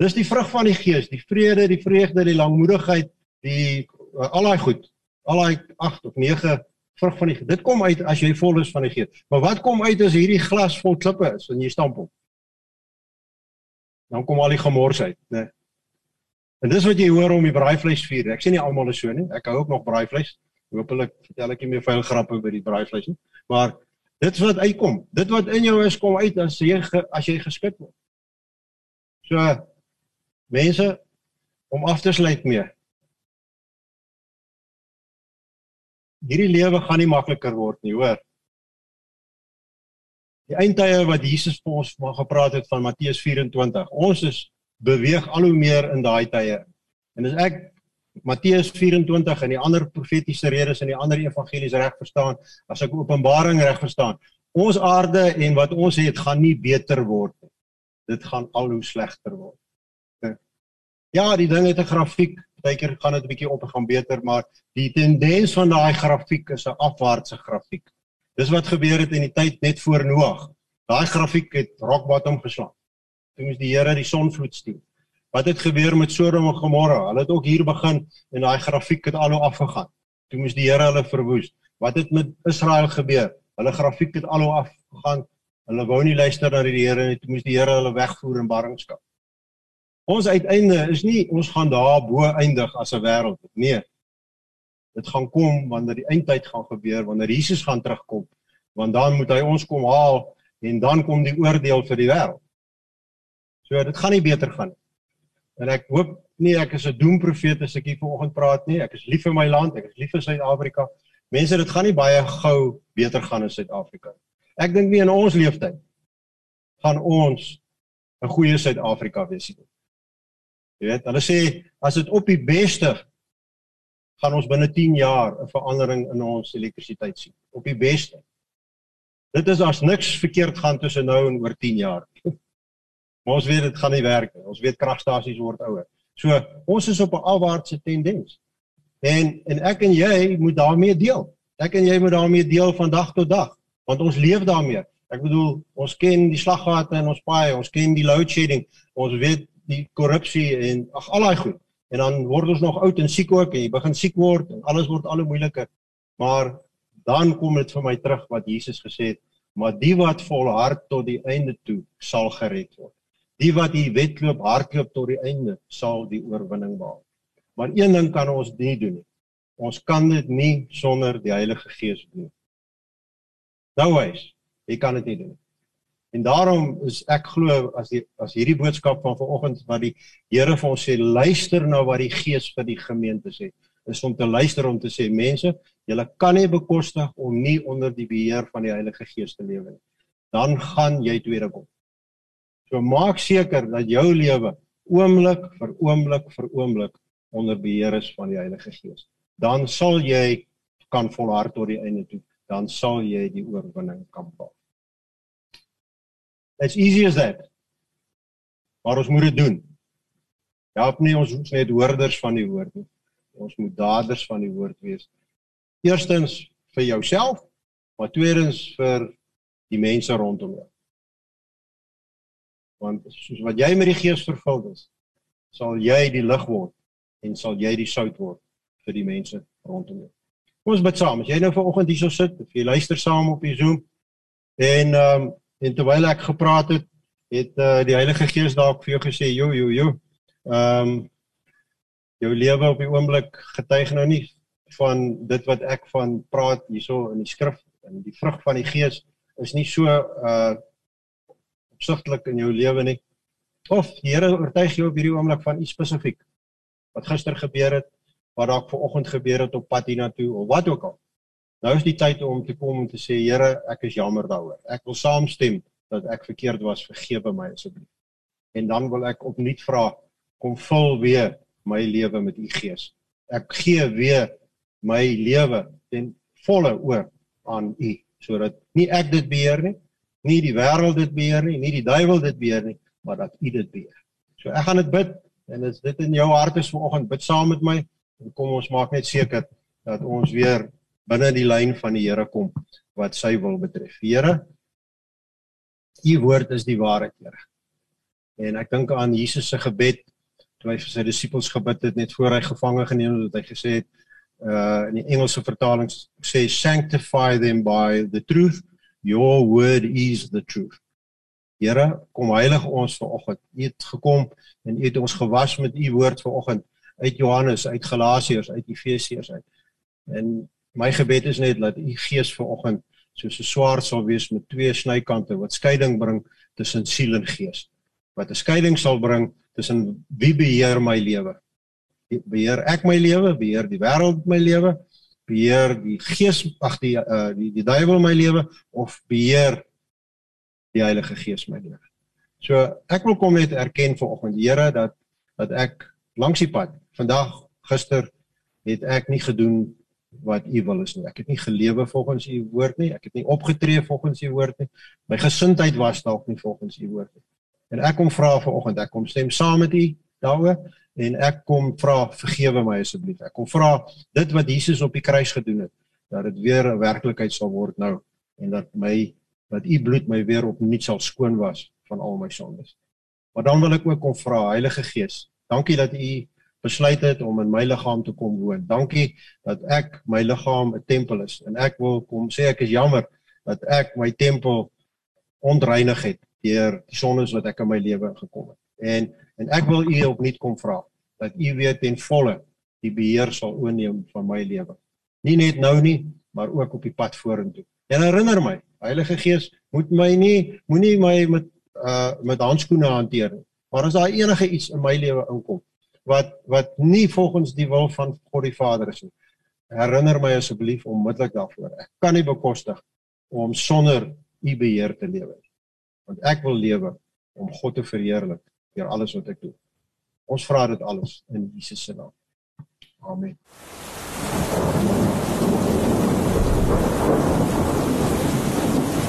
Dis die vrug van die gees, die vrede, die vreugde, die langmoedigheid, die al daai goed. Al daai 8 of 9 vrug van die gees. Dit kom uit as jy vol is van die gees. Maar wat kom uit as hierdie glas vol klippe is en jy stamp hom? Dan kom al die gemors uit, né? Nee. En dis wat jy hoor om die braaivleis vier. Ek sê nie almal is so nie. Ek hou ook nog braaivleis. Hoopelik vertel ek nie meer veel grappe oor die braaivleis nie. Maar Dit wat uitkom, dit wat in jou is kom uit as jy as jy geskik word. So mense om af te sluit mee. Hierdie lewe gaan nie makliker word nie, hoor. Die eindtye wat Jesus vir ons van gepraat het van Matteus 24. Ons is beweeg al hoe meer in daai tye. En as ek Matteus 24 en die ander profetiese redes in die ander evangelies reg verstaan, as ek Openbaring reg verstaan, ons aarde en wat ons het gaan nie beter word nie. Dit gaan al hoe slegter word. Ja, die ding het 'n grafiek, partykeer gaan dit 'n bietjie op en gaan beter, maar die tendens van daai grafiek is 'n afwaartse grafiek. Dis wat gebeur het in die tyd net voor Noag. Daai grafiek het rock bottom geslaan. Toe moes die Here die sonvloed stuur. Wat het gebeur met Sodom en Gomorra? Hulle het ook hier begin en daai grafiek het al hoe afgegaan. Toe moes die Here hulle verwoes. Wat het met Israel gebeur? Hulle grafiek het al hoe afgegaan. Hulle wou nie luister na die Here nie. Toe moes die Here hulle wegvoer in ballingskap. Ons uiteinde is nie ons gaan daar bo eindig as 'n wêreld nie. Nee. Dit gaan kom wanneer die eindtyd gaan gebeur, wanneer Jesus gaan terugkom, want dan moet hy ons kom haal en dan kom die oordeel vir die wêreld. So dit gaan nie beter gaan nie. En ek hoop nie ek is 'n doemprofeet as ek hier vanoggend praat nie. Ek is lief vir my land, ek is lief vir Suid-Afrika. Mense, dit gaan nie baie gou beter gaan in Suid-Afrika nie. Ek dink nie in ons lewenstyd gaan ons 'n goeie Suid-Afrika wees nie. Jy weet, hulle sê as dit op die beste gaan ons binne 10 jaar 'n verandering in ons elektrisiteit sien. Op die beste. Dit is as niks verkeerd gaan tussen nou en oor 10 jaar. Maar ons weet dit gaan nie werk nie. Ons weet kragstasies word ouer. So, ons is op 'n afwaartse tendens. En en ek en jy moet daarmee deel. Ek en jy moet daarmee deel van dag tot dag, want ons leef daarmee. Ek bedoel, ons ken die slaggate in ons paai, ons ken die load shedding, ons weet die korrupsie en ag al daai goed. En dan word ons nog oud en siek ook en jy begin siek word en alles word al hoe moeiliker. Maar dan kom dit vir my terug wat Jesus gesê het, maar die wat volhard tot die einde toe sal gered word. Die wat die wedloop hardloop tot die einde sal die oorwinning behaal. Maar een ding kan ons nie doen nie. Ons kan dit nie sonder die Heilige Gees doen. Nou wys, jy kan dit nie doen. En daarom is ek glo as die as hierdie boodskap van vanoggend wat die Here vir ons sê, luister na wat die Gees vir die gemeente sê is om te luister om te sê mense, julle kan nie bekostig om nie onder die beheer van die Heilige Gees te lewe nie. Dan gaan jy tweede kom. So maak seker dat jou lewe oomblik vir oomblik vir oomblik onder beheer is van die Heilige Gees. Dan sal jy kan volhard tot die einde toe. Dan sal jy die oorwinning kan behaal. It's easy as that. Maar ons moet dit doen. Ja, nie ons is net hoorders van die woord nie. Ons moet daders van die woord wees. Eerstens vir jouself, maar tweedens vir die mense rondom jou. Want soos wat jy met die Gees vervul is, sal jy die lig word en sal jy die sout word vir die mense rondom jou. Kom ons bid saam. As jy nou vanoggend hierso sit, of jy luister saam op die Zoom en ehm um, en terwyl ek gepraat het, het uh, die Heilige Gees dalk vir jou gesê, "Jo, jo, jo." Ehm um, jou lewe op die oomblik getuig nou nie van dit wat ek van praat hierso in die skrif en die vrug van die gees is nie so uh opsigtelik in jou lewe nie. Of die Here oortuig jou op hierdie oomblik van iets spesifiek wat gister gebeur het, wat dalk vanoggend gebeur het op pad hiernatoe of wat ook al. Nou is die tyd om te kom om te sê Here, ek is jammer daaroor. Ek wil saamstem dat ek verkeerd was, vergewe my asseblief. En dan wil ek opnuut vra, kom vul weer my lewe met u gees. Ek gee weer my lewe ten volle oor aan u sodat nie ek dit beheer nie, nie die wêreld dit beheer nie, nie die duiwel dit beheer nie, maar dat u dit beheer. So ek gaan dit bid en as dit in jou hart is vanoggend, bid saam met my en kom ons maak net seker dat ons weer binne die lyn van die Here kom wat sy wil betref. Here, u woord is die waarheid, Here. En ek dink aan Jesus se gebed toe hy vir sy disippels gebid het net voor hy gevange geneem het, het hy gesê het uh in die Engelse vertaling sê sanctify them by the truth your word is the truth. Here, kom heilig ons vanoggend. U het gekom en u het ons gewas met u woord vanoggend uit Johannes, uit Galasiërs, uit Efesiërs uit. En my gebed is net dat u Gees vanoggend soos 'n swaard sal wees met twee snykante wat skeiding bring tussen siel en gees. Wat 'n skeiding sal bring tussen wie beheer my lewe? Beheer ek my lewe? Beheer die wêreld my lewe? Beheer die gees ag die uh die die duiwel my lewe of beheer die Heilige Gees my lewe? So ek wil kom net erken vanoggend Here dat dat ek langs die pad vandag gister het ek nie gedoen wat u wil is nie. Ek het nie gelewe volgens u woord nie. Ek het nie opgetree volgens u woord nie. My gesindheid was dalk nie volgens u woord nie. En ek kom vra vanoggend, ek kom stem saam met u daaroor en ek kom vra vergewe my asseblief. Ek kom vra dit wat Jesus op die kruis gedoen het, dat dit weer 'n werklikheid sal word nou en dat my dat u bloed my weer opnuut sal skoon was van al my sondes. Maar dan wil ek ook kom vra Heilige Gees, dankie dat u besluit het om in my liggaam te kom woon. Dankie dat ek my liggaam 'n tempel is en ek wil kom sê ek is jammer dat ek my tempel ontreinig het deur die sondes wat ek in my lewe gekom het. En en ek wil u opnuut kom vra dat u weer ten volle die beheer sal oorneem van my lewe. Nie net nou nie, maar ook op die pad vorentoe. En herinner my, Heilige Gees, moet my nie moenie my met uh met handskoene hanteer nie. Maar as daar enige iets in my lewe inkom wat wat nie volgens die wil van God die Vader is nie, herinner my asseblief onmiddellik daarvoor. Ek kan nie bekostig om sonder u beheer te lewe nie want ek wil lewe om God te verheerlik deur alles wat ek doen. Ons vra dit alles in Jesus se naam. Amen.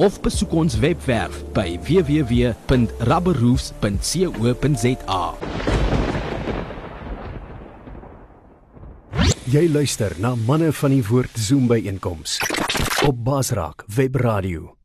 of besoek ons webwerf by www.rubberroofs.co.za. Jy luister na manne van die woord Zoom by einkoms op Basraak Web Radio